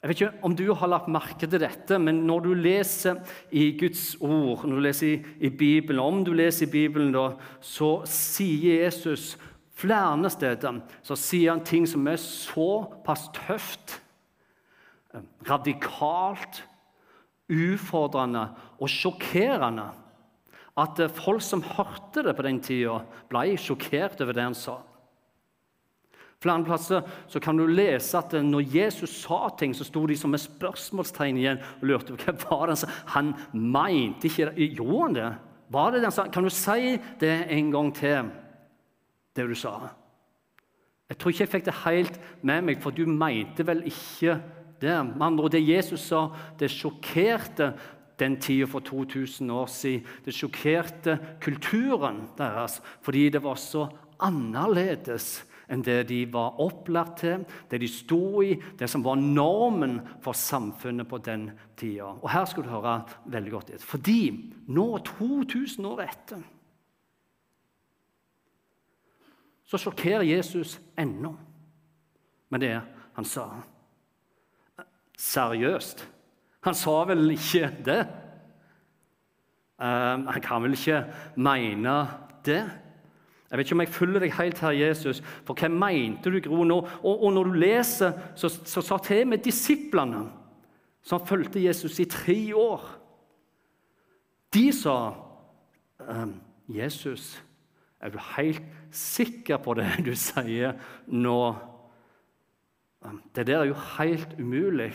Jeg vet ikke om du har lagt merke til dette, men når du leser i Guds ord, når du leser i, i Bibelen, om du leser i Bibelen, da, så sier Jesus flere steder så sier han ting som er såpass tøft, radikalt, ufordrende og sjokkerende at folk som hørte det på den tida, ble sjokkert over det han sa. Flere plasser så kan du lese at når Jesus sa ting, så sto de som et spørsmålstegn igjen og lurte på hva var det han sa. Han mente ikke det. Gjorde han det? Var det det? Kan du si det en gang til, det du sa? Jeg tror ikke jeg fikk det helt med meg, for du mente vel ikke det. Med andre det Jesus sa, det sjokkerte den tida for 2000 år siden. Det sjokkerte kulturen deres fordi det var så annerledes enn det de var opplært til, det de sto i, det som var normen for samfunnet på den tida. Og her skal du høre veldig godt etter. Fordi nå, 2000 år etter, så sjokkerer Jesus ennå med det han sa. Seriøst. Han sa vel ikke det? Uh, han kan vel ikke mene det? Jeg vet ikke om jeg følger deg helt her, Jesus, for hva mente du, Gro, nå? Og, og når du leser, så, så sa til med disiplene som fulgte Jesus i tre år De sa ehm, Jesus, er du helt sikker på det du sier nå? Ehm, det der er jo helt umulig.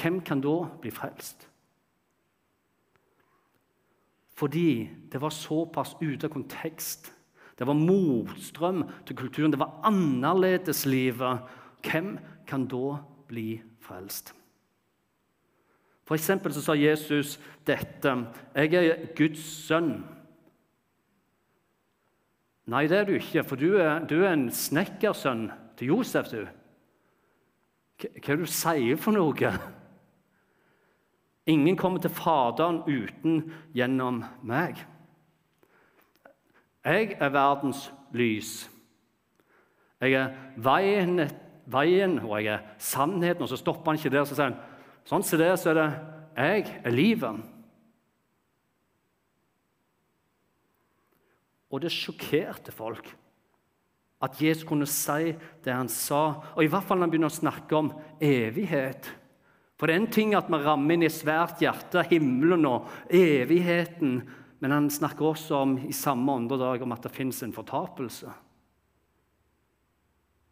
Hvem kan da bli frelst? Fordi det var såpass ute av kontekst det var motstrøm til kulturen. Det var annerledeslivet. Hvem kan da bli frelst? For eksempel så sa Jesus dette 'Jeg er Guds sønn'. Nei, det er du ikke, for du er, du er en snekkersønn til Josef. du. Hva er det du sier for noe? Ingen kommer til Faderen uten gjennom meg. Jeg er verdens lys. Jeg er veien, veien og jeg er sannheten. Og så stopper han ikke der. Så sier han sånn som det, så er det jeg er livet. Og det sjokkerte folk at Jesus kunne si det han sa. Og i hvert fall når han begynner å snakke om evighet. For det er en ting at vi rammer inn i svært hjerte himmelen og evigheten. Men han snakker også om i samme åndedrag om at det fins en fortapelse.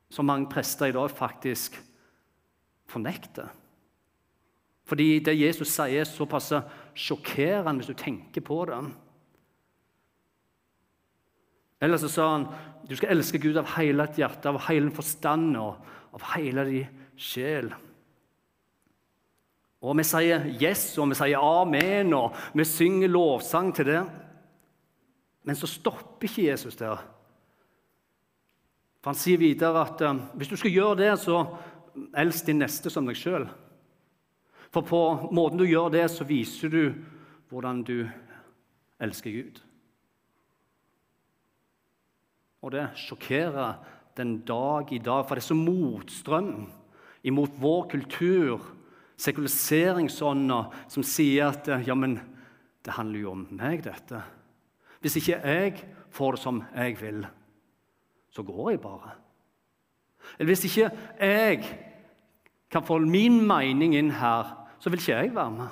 Som mange prester i dag faktisk fornekter. Fordi det Jesus sier, er såpass sjokkerende hvis du tenker på det. Eller så sa han du skal elske Gud av hele ditt hjerte, av hele forstand og av hele din sjel. Og vi sier 'yes' og vi sier 'amen', og vi synger lovsang til det. Men så stopper ikke Jesus der. For Han sier videre at um, hvis du skal gjøre det, så elsk din neste som deg sjøl. For på måten du gjør det, så viser du hvordan du elsker Gud. Og det sjokkerer den dag i dag, for det er så motstrøm imot vår kultur sekulariseringsånda som sier at ja, men det handler jo om meg, dette. Hvis ikke jeg får det som jeg vil, så går jeg bare. Eller hvis ikke jeg kan få min mening inn her, så vil ikke jeg være med.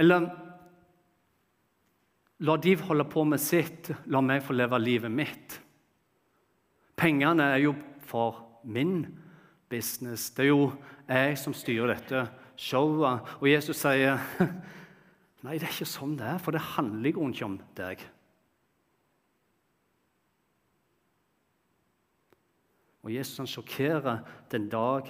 Eller la de holde på med sitt, la meg få leve livet mitt. Pengene er jo for min business. Det er jo jeg som styrer dette showet. Og Jesus sier nei, det er ikke sånn det er, for det handler jo ikke om deg. Og Jesus han sjokkerer den dag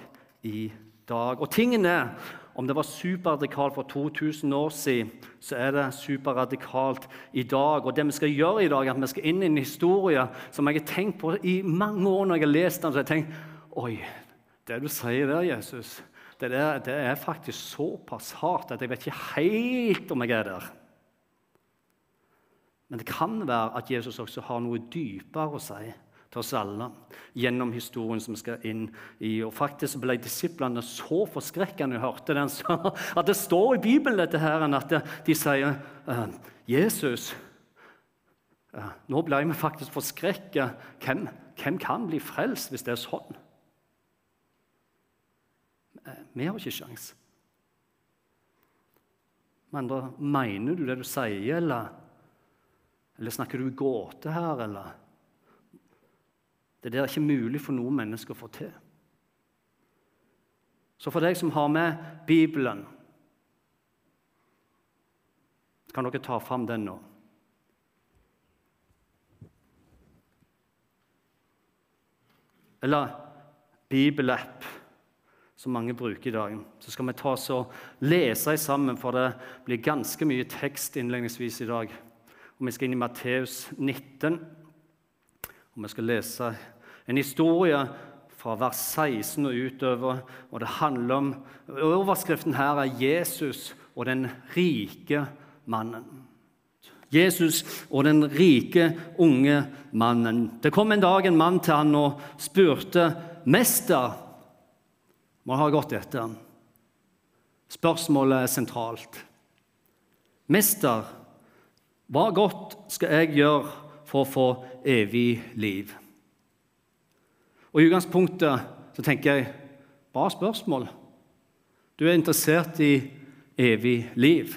i dag. Og tingen er, om det var superradikalt for 2000 år siden, så er det superradikalt i dag. Og det vi skal gjøre i dag, er at vi skal inn i en historie som jeg har tenkt på i mange år når jeg har lest den. så jeg har tenkt, Oi, det du sier der, Jesus, det, der, det er faktisk såpass hardt at jeg vet ikke helt om jeg er der. Men det kan være at Jesus også har noe dypere å si til oss alle gjennom historien som vi skal inn i. Og Faktisk ble disiplene så forskrekka når de hørte den, at det står i Bibelen dette her, at de sier «Eh, Jesus eh, Nå ble vi faktisk forskrekka. Hvem, hvem kan bli frelst hvis det er sånn? Eh, vi har ikke sjans. Men andre, mener du det du sier, eller, eller snakker du i gåte her, eller? Det er ikke mulig for noen mennesker å få til. Så for deg som har med Bibelen Kan dere ta fram den nå? Eller bibelapp, som mange bruker i dag. Så skal vi ta oss og lese sammen, for det blir ganske mye tekst innledningsvis i dag. Og Vi skal inn i Matteus 19. Og Vi skal lese en historie fra vers 16 og utover. og det handler om, Overskriften her er 'Jesus og den rike mannen'. Jesus og den rike, unge mannen. Det kom en dag en mann til han og spurte 'Mester' Må ha gått etter. Spørsmålet er sentralt. 'Mester, hva godt skal jeg gjøre for å få evig liv? Og I utgangspunktet så tenker jeg bra spørsmål. Du er interessert i evig liv.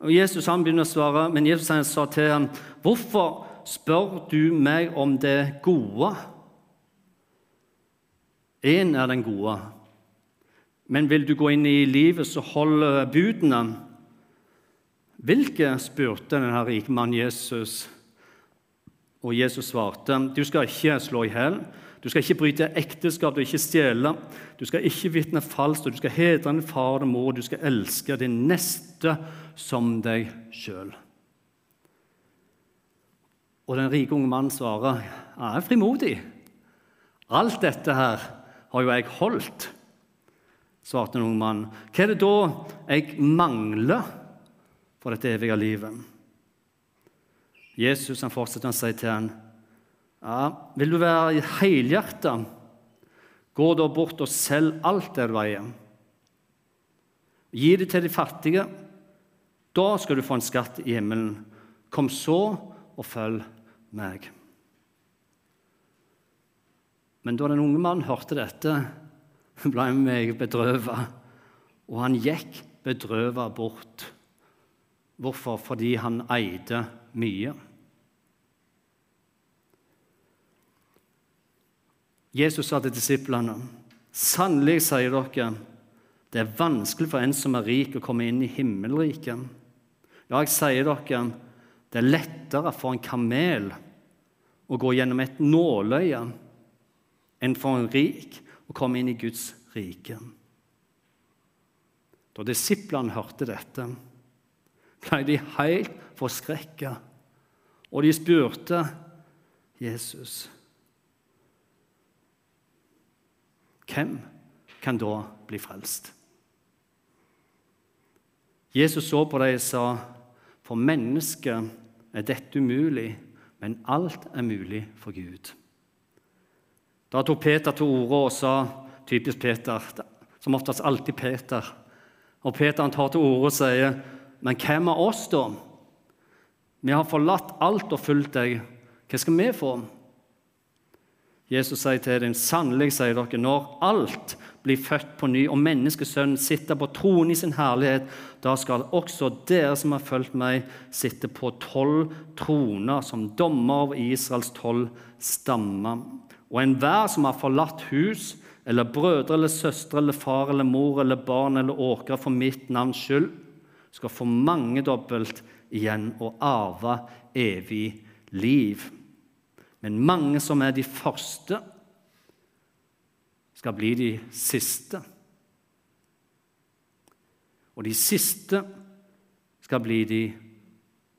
Og Jesus han begynner å svare, men Jesus han sa til ham, 'Hvorfor spør du meg om det gode?' Én er den gode. Men vil du gå inn i livet, så hold budene. Hvilke spurte denne rike mannen Jesus. Og Jesus svarte, 'Du skal ikke slå i hjel.' 'Du skal ikke bryte ekteskap, du skal ikke stjele.' 'Du skal ikke vitne falskt, og du skal hedre din far og mor.' 'Du skal elske din neste som deg sjøl.' Og den rike unge mannen svarer, 'Jeg er frimodig.' 'Alt dette her har jo jeg holdt', svarte en ung mann. 'Hva er det da jeg mangler?' for dette evige livet. Jesus han fortsetter å si til ham, ja, 'Vil du være helhjertet, gå da bort og selg alt det du eier.' 'Gi det til de fattige. Da skal du få en skatt i himmelen.' 'Kom så og følg meg.' Men da den unge mannen hørte dette, ble han meget bedrøvet, og han gikk bedrøvet bort Hvorfor? Fordi han eide mye. Jesus sa til disiplene.: Sannelig, sier dere, det er vanskelig for en som er rik, å komme inn i himmelriket. Ja, jeg sier dere, det er lettere for en kamel å gå gjennom et nåløye enn for en rik å komme inn i Guds rike. Da disiplene hørte dette, ble de helt forskrekka, og de spurte Jesus Hvem kan da bli frelst? Jesus så på dem og sa, for mennesket er dette umulig, men alt er mulig for Gud. Da tok Peter til orde og sa, typisk Peter, som oftest alltid Peter Og Peter han tar til orde og sier, men hvem av oss, da? Vi har forlatt alt og fulgt deg. Hva skal vi få? Jesus sier til dem, sannelig, sier dere, når alt blir født på ny, og menneskesønnen sitter på tronen i sin herlighet, da skal også dere som har fulgt meg, sitte på tolv troner som dommer over Israels tolv stammer. Og enhver som har forlatt hus, eller brødre eller søstre eller far eller mor eller barn eller åkre for mitt navns skyld, skal få mangedobbelt igjen og arve evig liv. Men mange som er de første, skal bli de siste. Og de siste skal bli de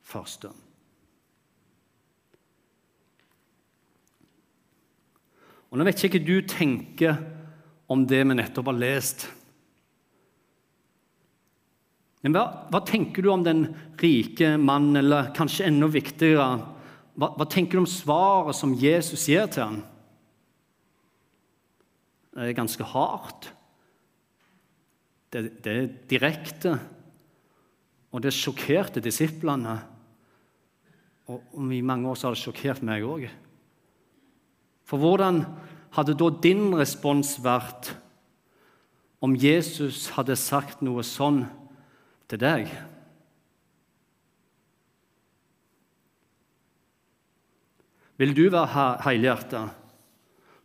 første. Og Nå vet jeg ikke hva du tenker om det vi nettopp har lest. Men hva, hva, tenker du om den rike mannen, eller kanskje enda viktigere hva, hva tenker du om svaret som Jesus gir til ham? Det er ganske hardt. Det, det er direkte. Og det sjokkerte disiplene. Og, i mange år så har det sjokkert meg òg. For hvordan hadde da din respons vært om Jesus hadde sagt noe sånn til deg? Vil du være helhjerta?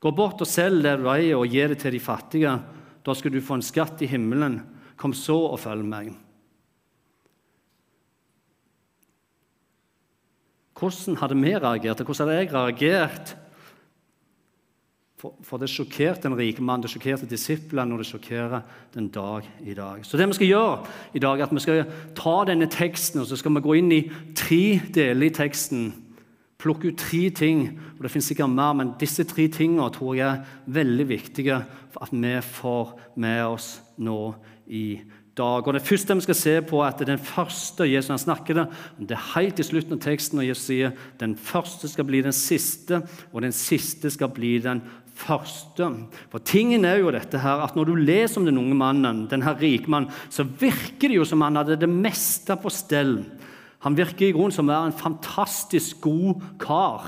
Gå bort og selg det du eier, og gi det til de fattige. Da skal du få en skatt i himmelen. Kom så og følg meg. Hvordan hadde vi reagert? Hvordan hadde jeg reagert? For, for det sjokkerte den rike mann, det sjokkerte disiplene, og det sjokkerer den dag i dag. Så det vi skal gjøre i dag, er at vi skal ta denne teksten og så skal vi gå inn i tre deler i teksten plukke ut tre ting. og Det finnes sikkert mer, men disse tre tingene tror jeg er veldig viktige for at vi får med oss nå i dag. Og Det første vi skal se på, er at den første Jesus han snakker det, det er helt i slutten av teksten når Jesus sier den første skal bli den siste, og den siste skal bli den første. For tingen er jo dette her, at Når du leser om den unge mannen, den her rikmannen, så virker det jo som han hadde det meste på stell. Han virker i grunnen som å være en fantastisk god kar.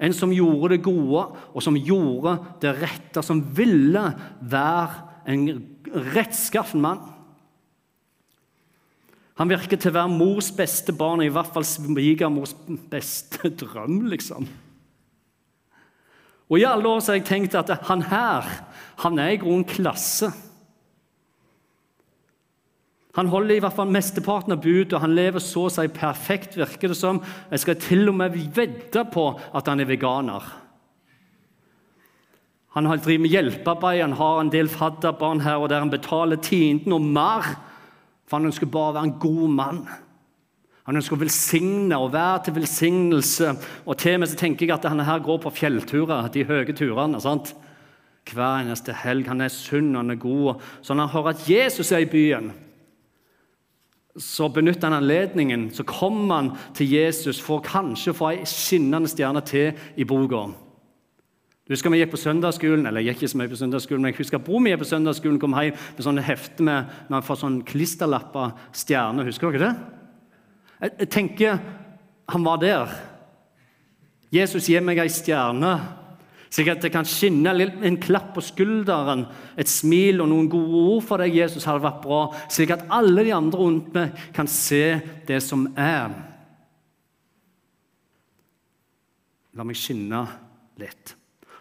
En som gjorde det gode, og som gjorde det rette, som ville være en rettskaffen mann. Han virker til å være mors beste barn, i hvert fall svigermors beste drøm, liksom. Og I alle år har jeg tenkt at han her han er i grunnen klasse. Han holder i hvert fall mesteparten av budet, og han lever så å si perfekt, virker det som. Jeg skal til og med vedde på at han er veganer. Han driver med hjelpearbeid, han har en del fadderbarn her og der. Han betaler tienden og mer, for han ønsker bare å være en god mann. Han ønsker å velsigne og være til velsignelse. Og til og med så tenker jeg at han her går på fjellturer, de høye turene. sant? Hver eneste helg. Han er sunn, han er god. Så når han hører at Jesus er i byen så benytter han anledningen, så kommer han til Jesus for kanskje å få ei skinnende stjerne til i boka. Du husker Vi gikk på søndagsskolen, eller jeg gikk ikke så mye på søndagsskolen, men jeg husker Bror mi på søndagsskolen kom hjem med sånne hefter med med sånn klisterlapper stjerner. Husker dere det? Jeg, jeg tenker han var der. Jesus gir meg ei stjerne slik at det kan skinne en klapp på skulderen, et smil og noen gode ord for deg, Jesus, hadde vært bra. Slik at alle de andre rundt meg kan se det som er. La meg skinne litt.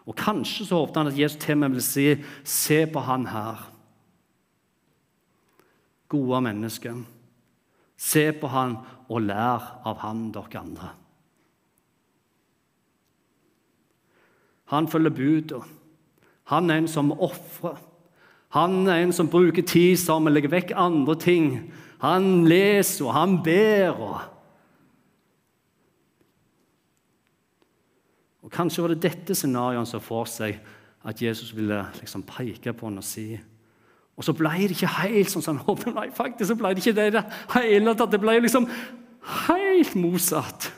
Og Kanskje så håpet han at Jesus til meg vil si se på han her. Gode mennesker. Se på han og lær av han, dere andre. Han følger buda. Han er en som ofrer. Han er en som bruker tid sammen, legger vekk andre ting. Han leser, og han ber. Og, og Kanskje var det dette scenarioet han så for seg at Jesus ville liksom peke på han og si. Og så ble det ikke helt sånn som han håpet. Nei, faktisk så ble det ikke det i det hele. Det ble liksom helt motsatt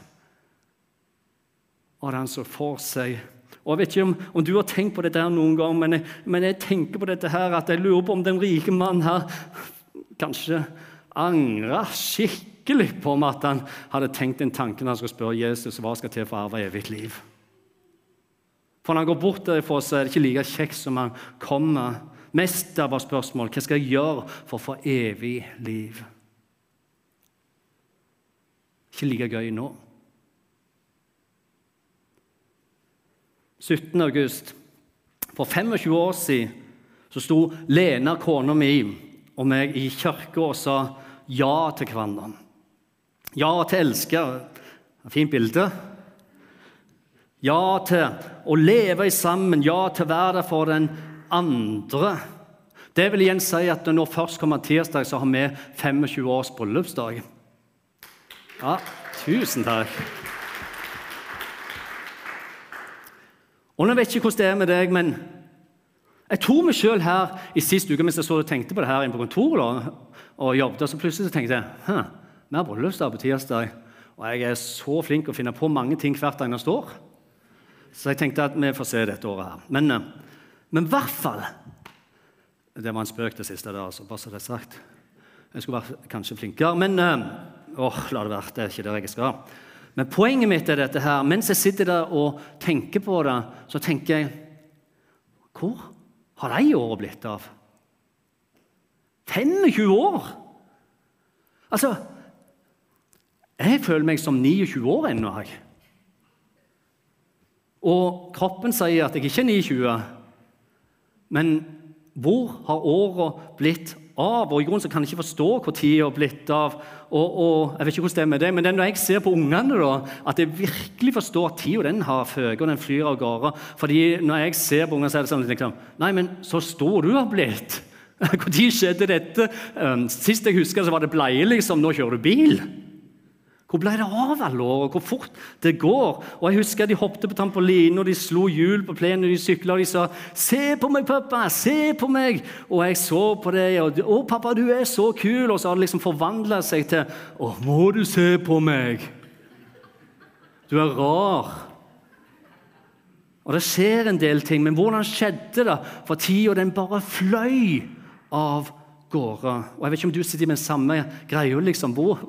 av det han så for seg og Jeg vet ikke om, om, du har tenkt på dette her noen gang, men jeg, men jeg, tenker på dette her, at jeg lurer på om den rike mannen her kanskje angra skikkelig på om at han hadde tenkt den tanken han skulle spørre Jesus hva skal til for å arve evig liv. For når han går bort derfra, så er det ikke like kjekt som han kommer. Mest av spørsmål hva skal jeg gjøre for å få evig liv. Ikke like gøy nå. 17. august. For 25 år siden så sto Lena, kona mi, og meg i kirka og sa ja til hverandre. Ja til elsker. Fint bilde. Ja til å leve sammen, ja til å være der for den andre. Det vil igjen si at når først kommer tirsdag, så har vi 25 års bryllupsdag. Ja, tusen takk. Og nå vet jeg ikke hvordan det er med deg, men jeg tror meg sjøl her i sist uke mens jeg så og tenkte på det her inne på kontoret da, og jobbet, så plutselig så tenkte jeg vi har bryllupsdag på tirsdag. Og jeg er så flink å finne på mange ting hvert eneste år. Så jeg tenkte at vi får se dette året her. Men, eh, men i hvert fall Det var en spøk, det siste der, altså, bare så det er sagt. Jeg skulle vært kanskje flinkere, men eh, åh, la det være. Det er ikke det jeg skal. Men poenget mitt er dette her. Mens jeg sitter der og tenker på det, så tenker jeg Hvor har de åra blitt av? 25 år! Altså Jeg føler meg som 29 år ennå. Og kroppen sier at jeg ikke er 29. Men hvor har åra blitt av? Og i grunnen kan jeg ikke forstå hvor tida har blitt av. Og, og, jeg vet ikke hvordan det er med det, Men når jeg ser på ungene, da, at jeg virkelig forstår at tida den har føket, og den flyr av gårde. Fordi når jeg ser på ungene, så er det sånn liksom, Nei, men så stor du har blitt! Når skjedde dette? Um, sist jeg husker, så var det bleie. liksom, Nå kjører du bil. Hvor ble det av alle år, og hvor fort det går? Og jeg husker De hoppet på trampoline og de slo hjul på plenen og de sykla. Og de sa 'Se på meg, pappa! Se på meg!' Og jeg så på det. Og 'Å, pappa, du er så kul!' Og så har det liksom forvandla seg til 'Å, må du se på meg?' Du er rar. Og det skjer en del ting, men hvordan skjedde det? For tida den bare fløy av gårde. Og Jeg vet ikke om du sitter med samme greia. Liksom. Hvor,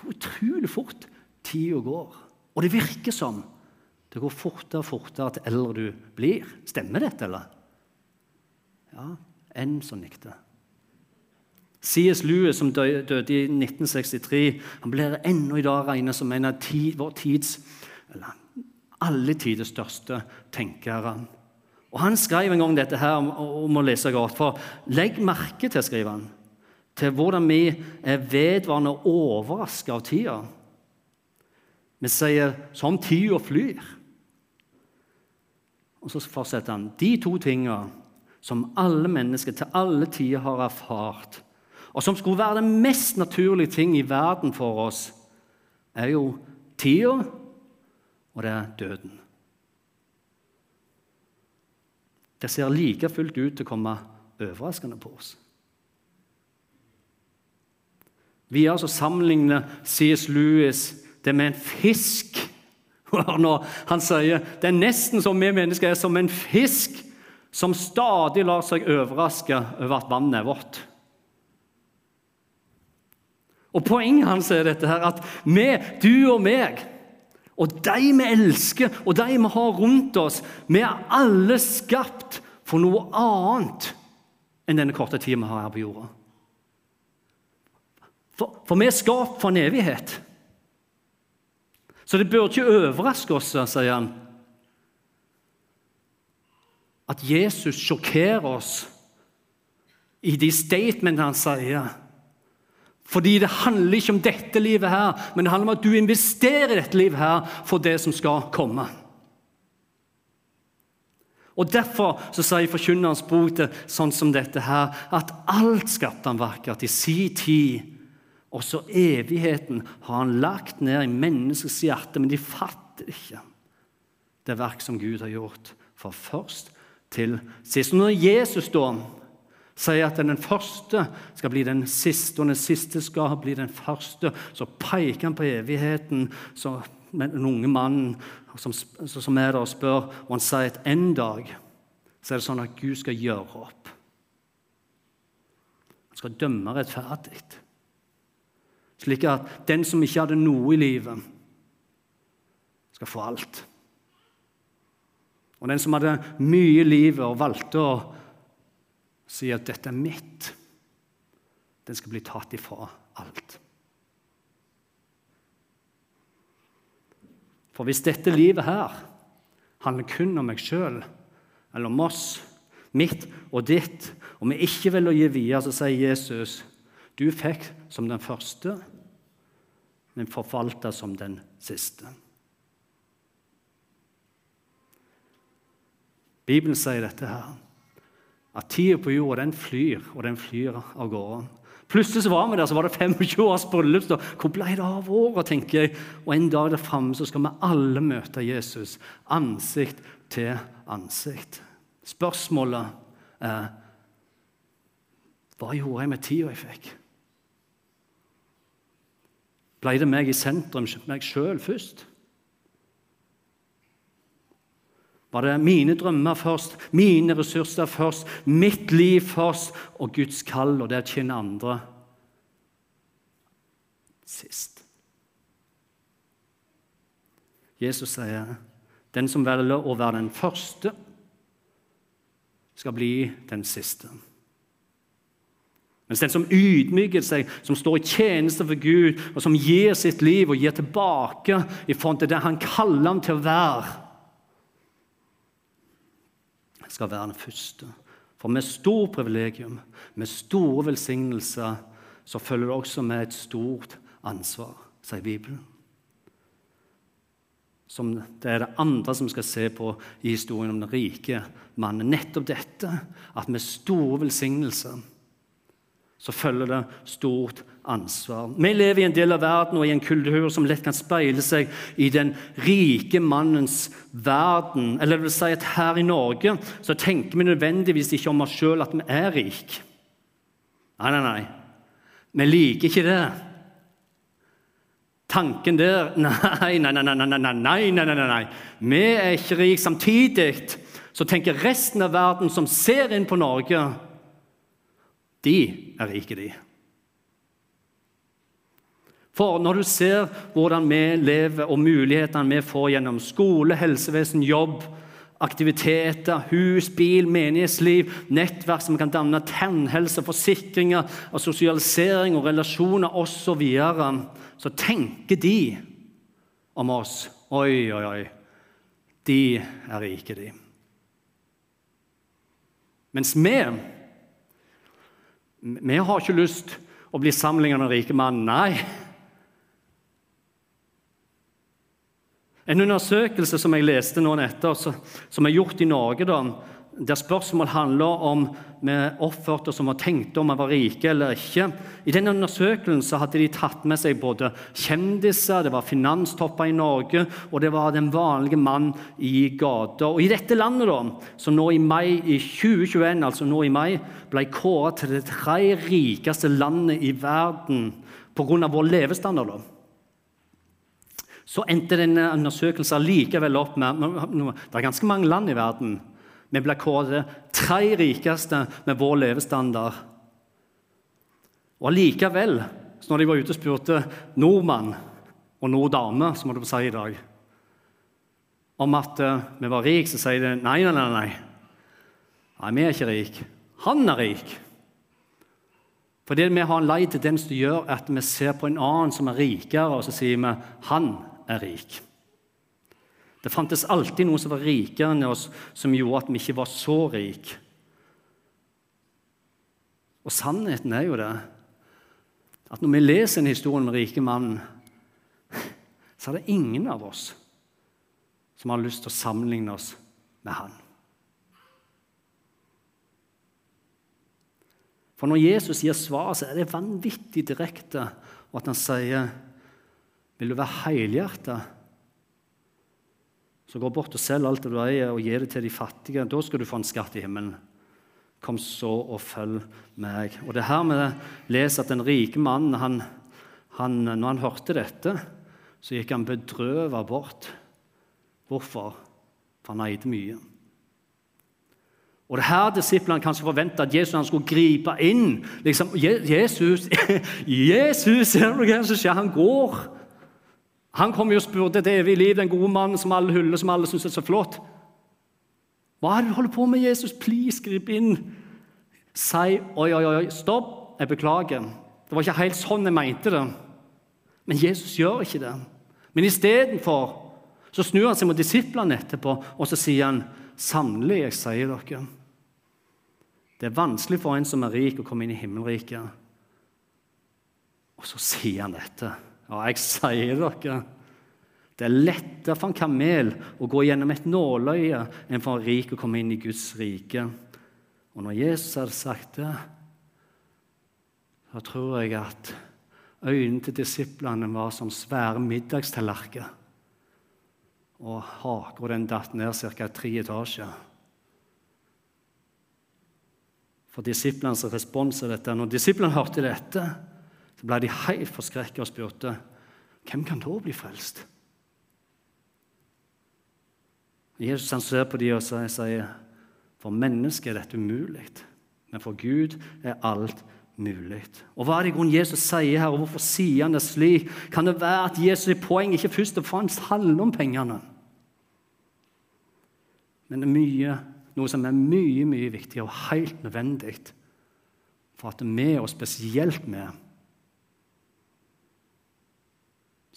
hvor utrolig fort tida går. Og det virker som det går fortere og fortere til eldre du blir. Stemmer dette, eller? Ja, en som nikte. C.S. Lewis, som døde i 1963, han blir ennå i dag regnet som en av tid, vår tids eller alle tiders største tenkere. Og Han skrev en gang dette her om å lese godt. For legg merke til, skriver han, til hvordan vi er vedvarende overraska av tida. Vi sier 'som tida flyr'. Og så fortsetter han. De to tinga som alle mennesker til alle tider har erfart, og som skulle være den mest naturlige ting i verden for oss, er jo tida, og det er døden. Det ser like fullt ut til å komme overraskende på oss. Videre så sammenligner C.S. Lewis det med en fisk. Når han sier det er nesten som vi mennesker er som en fisk som stadig lar seg overraske over at vannet er vått. Og Poenget hans er dette her, at vi, du og meg, og de vi elsker, og de vi har rundt oss Vi er alle skapt for noe annet enn denne korte tiden vi har her på jorda. For, for vi er skapt for en evighet. Så det bør ikke overraske oss, sier han, at Jesus sjokkerer oss i de statementene han sier. Fordi det handler ikke om dette livet her, men det handler om at du investerer i dette livet her for det som skal komme. Og Derfor så sier Forkynnerens bok det sånn som dette her, at alt skapte han vakkert i si tid. Også evigheten har han lagt ned i menneskets hjerte, men de fatter ikke det verk som Gud har gjort, fra først til sist. Når Jesus da sier at den første skal bli den siste, og den siste skal bli den første. Så peker han på evigheten, så, den unge mannen som, som, er der og spør, og han sier at en dag så er det sånn at Gud skal gjøre opp. Han skal dømme rettferdig. Slik at den som ikke hadde noe i livet, skal få alt. Og den som hadde mye i livet og valgte å si at 'dette er mitt', den skal bli tatt ifra alt. For hvis dette livet her handler kun om meg sjøl, eller om oss, mitt og ditt, og vi ikke vil gi videre, så sier Jesus du fikk som den første, men forvalta som den siste. Bibelen sier dette her at tida på jorda den flyr, og den flyr av gårde. Plutselig så var vi der, så var det 25 års bryllup. Hvor ble det av året, tenker jeg. Og en dag der framme så skal vi alle møte Jesus ansikt til ansikt. Spørsmålet er hva gjorde jeg med tida jeg fikk? Ble det meg i sentrum, meg sjøl først? Var det mine drømmer først, mine ressurser først, mitt liv først og Guds kall og det å tjene andre sist? Jesus sier den som velger å være den første, skal bli den siste. Mens den som ydmyker seg, som står i tjeneste for Gud, og som gir sitt liv og gir tilbake i forhold til det han kaller ham til å være, skal være den første. For med stort privilegium, med store velsignelser, så følger det også med et stort ansvar, sier Bibelen. Som det er det andre som skal se på i historien om den rike mannen. Nettopp dette, at med store velsignelser så følger det stort ansvar. Vi lever i en del av verden og i en kultur som lett kan speile seg i den rike mannens verden. Eller det vil si at her i Norge så tenker vi nødvendigvis ikke om oss sjøl at vi er rike. Nei, nei, nei. Vi liker ikke det. Tanken der Nei, nei, nei, nei, nei, nei, nei, nei, nei, nei. Vi er ikke rike. Samtidig så tenker resten av verden som ser inn på Norge de er rike, de. For når du ser hvordan vi lever, og mulighetene vi får gjennom skole, helsevesen, jobb, aktiviteter, hus, bil, menighetsliv, nettverk som kan danne tannhelse, forsikringer, og sosialisering og relasjoner osv., så, videre, så tenker de om oss Oi, oi, oi. De er rike, de. Mens vi vi har ikke lyst å bli sammenlignet med den rike mannen. Nei. En undersøkelse som jeg leste nå nettopp, som er gjort i Norge, da, der spørsmål handler om vi oppførte oss som vi tenkt om vi var rike eller ikke. I den undersøkelsen hadde de tatt med seg både kjendiser, det var finanstopper i Norge, og det var den vanlige mann i gata. Og I dette landet, da, som nå i mai i 2021, altså nå i mai, ble kåret til det tre rikeste landet i verden pga. vår levestandard. da så endte denne undersøkelsen likevel opp med Det er ganske mange land i verden vi ble kåret tre rikeste med vår levestandard. Og allikevel, når de var ute og spurte nordmann og norddame, som må du si i dag, om at uh, vi var rike, så sier de nei, nei, nei. Nei, nei vi er ikke rike. Han er rik. Fordi vi har en lei tendens til å gjøre at vi ser på en annen som er rikere, og så sier vi han er rik. Det fantes alltid noen som var rikere enn oss, som gjorde at vi ikke var så rike. Og sannheten er jo det at når vi leser en historie om den rike mannen, så er det ingen av oss som har lyst til å sammenligne oss med han. For når Jesus gir svar, så er det vanvittig direkte, og at han sier Vil du være helhjerta så gå bort og selg alt det du eier, og gi det til de fattige. Da skal du få en skatt i himmelen. Kom så og følg meg. Og det her vi leser at den rike mannen, han, han, når han hørte dette, så gikk han bedrøvet bort. Hvorfor? For han eide mye. Og det her disiplene kanskje forventa at Jesus skulle gripe inn. Liksom, Jesus, Jesus, ser du hva som skjer? Han går. Han kom jo og spurte det evige liv, den gode mannen som alle hyller, som alle syns er så flott. Hva er det du holder på med, Jesus? Please, grip inn. Si oi, oi, oi, stopp, jeg beklager. Det var ikke helt sånn jeg mente det. Men Jesus gjør ikke det. Men istedenfor så snur han seg mot disiplene etterpå og så sier han, sannelig, jeg sier dere Det er vanskelig for en som er rik, å komme inn i himmelriket. Og så sier han dette. Ja, jeg sier dere, det er lettere for en kamel å gå gjennom et nåløye enn for en rik å komme inn i Guds rike. Og når Jesus hadde sagt det, da tror jeg at øynene til disiplene var som svære middagstallerkener. Og haka den datt ned ca. tre etasjer. For disiplenes respons er dette. Når disiplene hørte dette, så ble de helt forskrekket og spurte hvem kan da bli frelst? Jesus han ser på dem og sier for mennesket er dette umulig, men for Gud er alt mulig. Og Hva er det i grunnen Jesus sier her, og hvorfor sier han det slik? Kan det være at Jesus' poeng ikke først og fremst handler om pengene? Men det er mye, noe som er mye mye viktigere og helt nødvendig for at vi, og spesielt vi,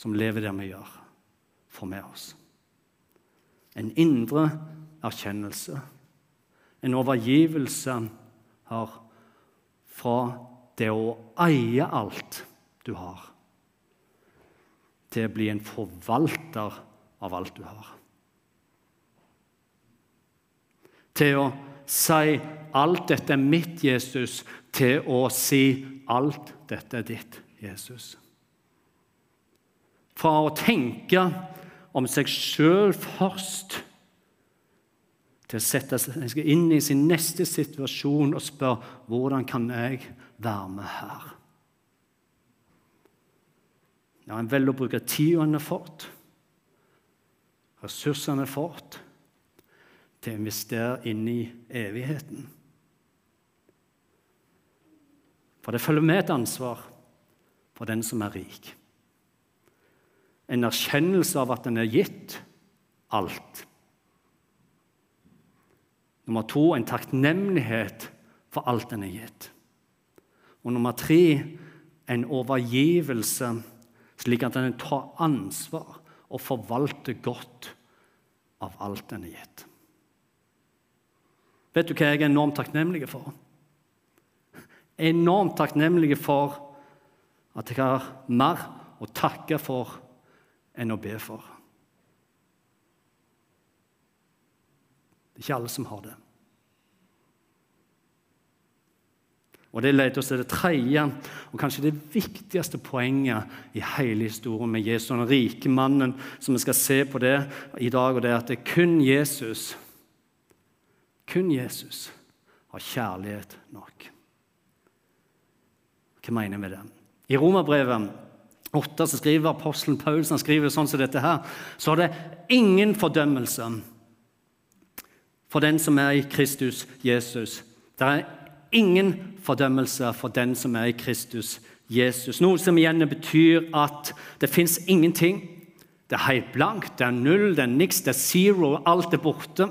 som lever der vi gjør, får med oss. En indre erkjennelse, en overgivelse her fra det å eie alt du har, til å bli en forvalter av alt du har. Til å si 'alt dette er mitt, Jesus', til å si 'alt dette er ditt, Jesus'. Fra å tenke om seg sjøl først, til å sette seg inn i sin neste situasjon og spørre hvordan kan jeg være med her. Ja, En velger å bruke tida en har fått, ressursene en har fått, til å investere inn i evigheten. For det følger med et ansvar for den som er rik en erkjennelse av at den er gitt alt. Nummer to en takknemlighet for alt den er gitt. Og nummer tre en overgivelse, slik at den tar ansvar og forvalter godt av alt den er gitt. Vet du hva jeg er enormt takknemlig for? Enormt takknemlig for at jeg har mer å takke for enn å be for. Det er ikke alle som har det. Og Det leder oss til det tredje og kanskje det viktigste poenget i hele historien med Jesus, den rike mannen, som vi skal se på det i dag, og det er at det er kun Jesus Kun Jesus har kjærlighet nok. Hva mener jeg med det? I Romerbrevet 8 så skriver apostelen Paulus han skriver sånn som dette her, så er det ingen fordømmelse for den som er i Kristus Jesus. Det er ingen fordømmelse for den som er i Kristus Jesus. Noe som igjen betyr at det fins ingenting. Det er helt blankt, det er null, det er niks, det er zero. Alt er borte.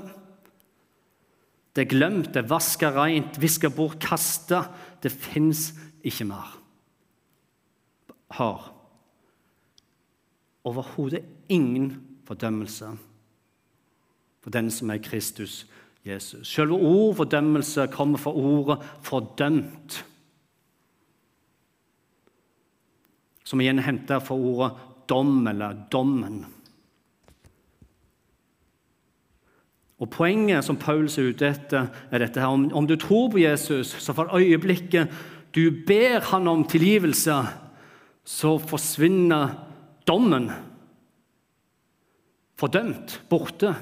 Det er glemt, det er vaska rent, viska bort, kasta. Det fins ikke mer. Har overhodet ingen fordømmelse for den som er Kristus Jesus. Selve ordet fordømmelse kommer fra ordet 'fordømt', som igjen er henta fra ordet 'dom' eller 'dommen'. Og Poenget som Paulus er ute etter, er dette her. Om, du tror på Jesus, så for øyeblikket du ber han om tilgivelse, så forsvinner dommen. Fordømt, borte.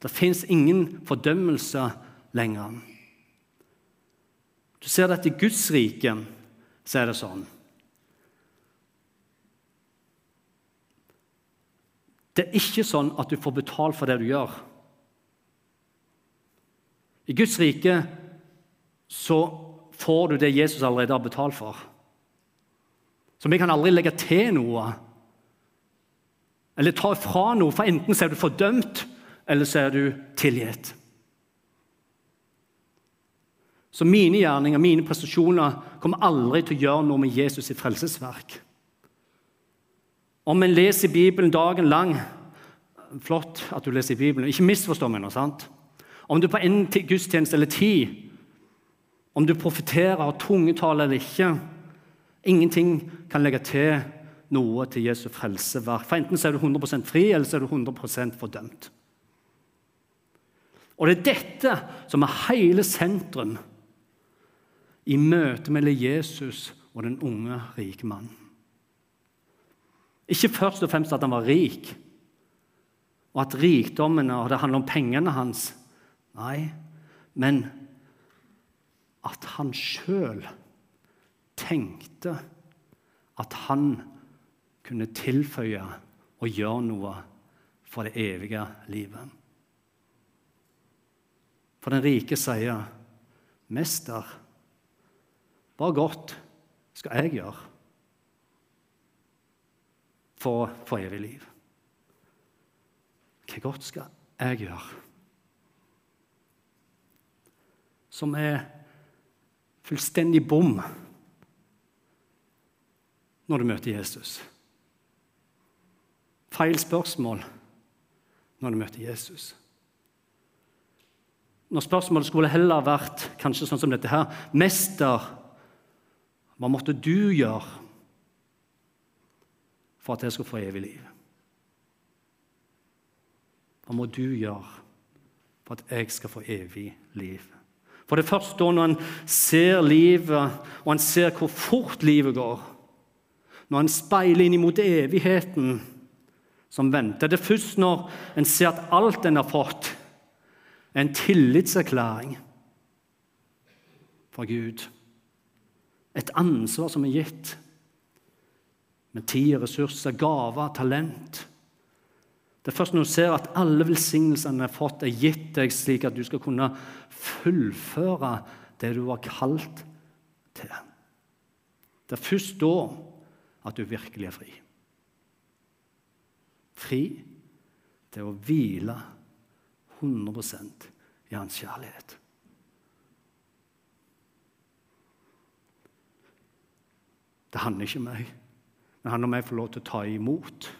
Det fins ingen fordømmelse lenger. Du ser at i Guds rike så er det sånn. Det er ikke sånn at du får betalt for det du gjør. I Guds rike så får du det Jesus allerede har betalt for. Så vi kan aldri legge til noe eller ta fra noe, for enten så er du fordømt, eller så er du tilgitt. Så mine gjerninger, mine prestasjoner, kommer aldri til å gjøre noe med Jesus sitt frelsesverk. Om en leser Bibelen dagen lang Flott at du leser Bibelen. Ikke misforstå meg nå. sant? Om du på en gudstjeneste eller ti, om du profeterer, har tungetale eller ikke Ingenting kan legge til noe til Jesu frelseverk. For Enten så er du 100% fri, eller så er du 100% fordømt. Og Det er dette som er hele sentrum i møtet mellom Jesus og den unge, rike mannen. Ikke først og fremst at han var rik, og at rikdommene og det handler om pengene hans. Nei, men at han sjøl tenkte at han kunne tilføye og gjøre noe for det evige livet. For den rike sier, 'Mester, hva godt skal jeg gjøre for, for evig liv?' Hva godt skal jeg gjøre? Som er fullstendig bom når du møter Jesus. Feil spørsmål når du møter Jesus. Når spørsmålet skulle heller vært kanskje sånn som dette her Mester, hva måtte du gjøre for at jeg skulle få evig liv? Hva må du gjøre for at jeg skal få evig liv? For det første når en ser livet, og en ser hvor fort livet går, når en speiler inn mot evigheten som venter Det er først når en ser at alt en har fått, er en tillitserklæring fra Gud. Et ansvar som er gitt, med tid, ressurser, gaver, talent. Det er først når du ser at alle velsignelsene er fått, er gitt deg slik at du skal kunne fullføre det du var kalt til. Det er først da at du virkelig er fri. Fri til å hvile 100% i hans kjærlighet. Det handler ikke om meg, det handler om jeg får lov til å ta imot.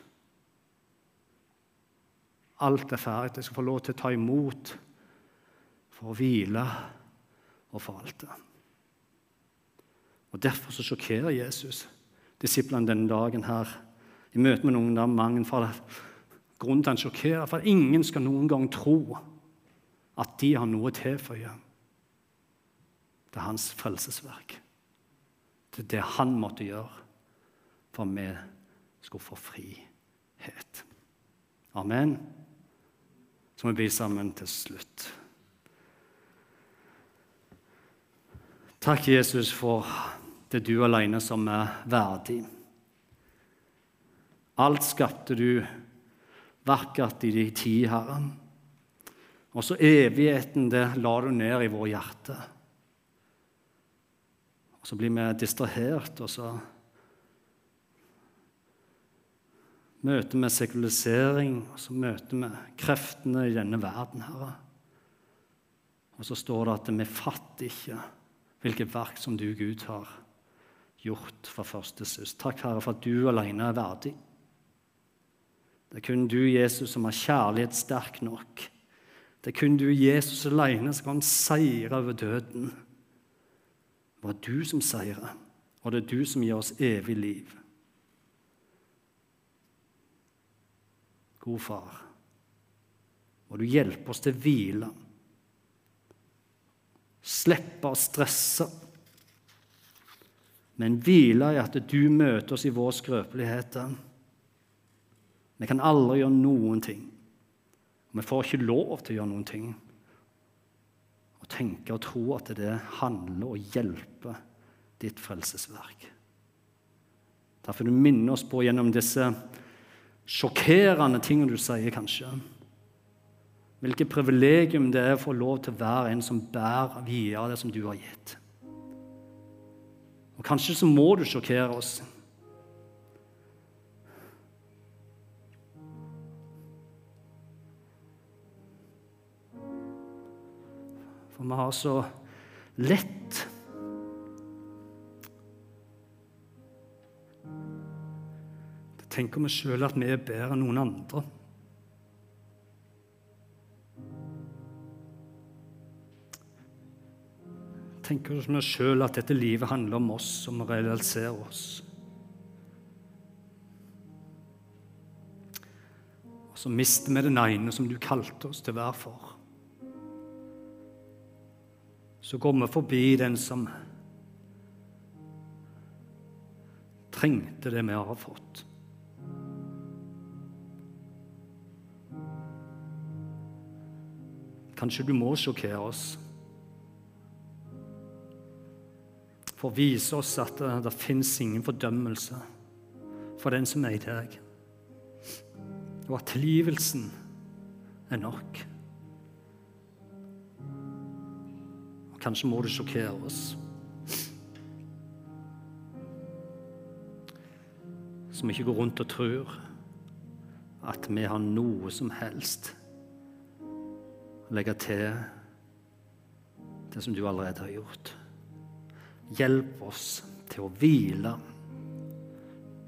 Alt er ferdig. Jeg skal få lov til å ta imot for å hvile og forvalte. Og Derfor så sjokkerer Jesus disiplene denne dagen her i møte med noen der mange for grunnen til han sjokkerer, for ingen skal noen gang tro at de har noe å tilføye. Er hans frelsesverk. Er det han måtte gjøre for at vi skulle få frihet. Amen. Så må vi bli sammen til slutt. Takk, Jesus, for det er du alene som er verdig. Alt skapte du vakkert i din tid, Herre. Og så evigheten, det la du ned i vår hjerte. Og så blir vi distrahert, og så møter vi sekulisering, og så møter vi kreftene i denne verden, Herre. Og så står det at vi fatter ikke hvilket verk som du, Gud, har gjort fra første sist. Takk, Herre, for at du alene er verdig. Det er kun du, Jesus, som har kjærlighet sterk nok. Det er kun du, Jesus, alene som kan seire over døden. Det var du som seirer, og det er du som gir oss evig liv. God far, må du hjelpe oss til å hvile slippe å stresse, men hvile i at du møter oss i vår skrøpelighet. Vi kan aldri gjøre noen ting. Vi får ikke lov til å gjøre noen ting. Og tenke og tro at det handler og hjelper ditt frelsesverk. Derfor du minner oss på gjennom disse sjokkerende tingene du sier, kanskje. Hvilket privilegium det er å få lov til å være en som bærer videre det som du har gitt. Og Kanskje så må du sjokkere oss. For vi har så lett Tenker vi sjøl at vi er bedre enn noen andre. Tenker vi sjøl at dette livet handler om oss, om å oss. Og så mister vi den ene som du kalte oss til å være for. Så går vi forbi den som trengte det vi har fått. Kanskje du må sjokkere oss. For å vise oss at det, det fins ingen fordømmelse for den som er i deg. Og at tilgivelsen er nok. Og kanskje må det sjokkere oss. Som ikke går rundt og tror at vi har noe som helst å legge til det som du allerede har gjort. Hjelp oss til å hvile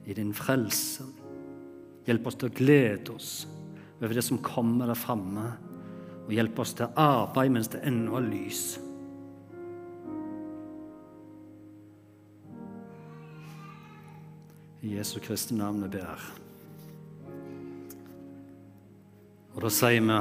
i din frelse. Hjelp oss til å glede oss over det som kommer der framme, og hjelp oss til å arbeide mens det ennå er lys. I Jesu Kristi navn vi ber. Og da sier vi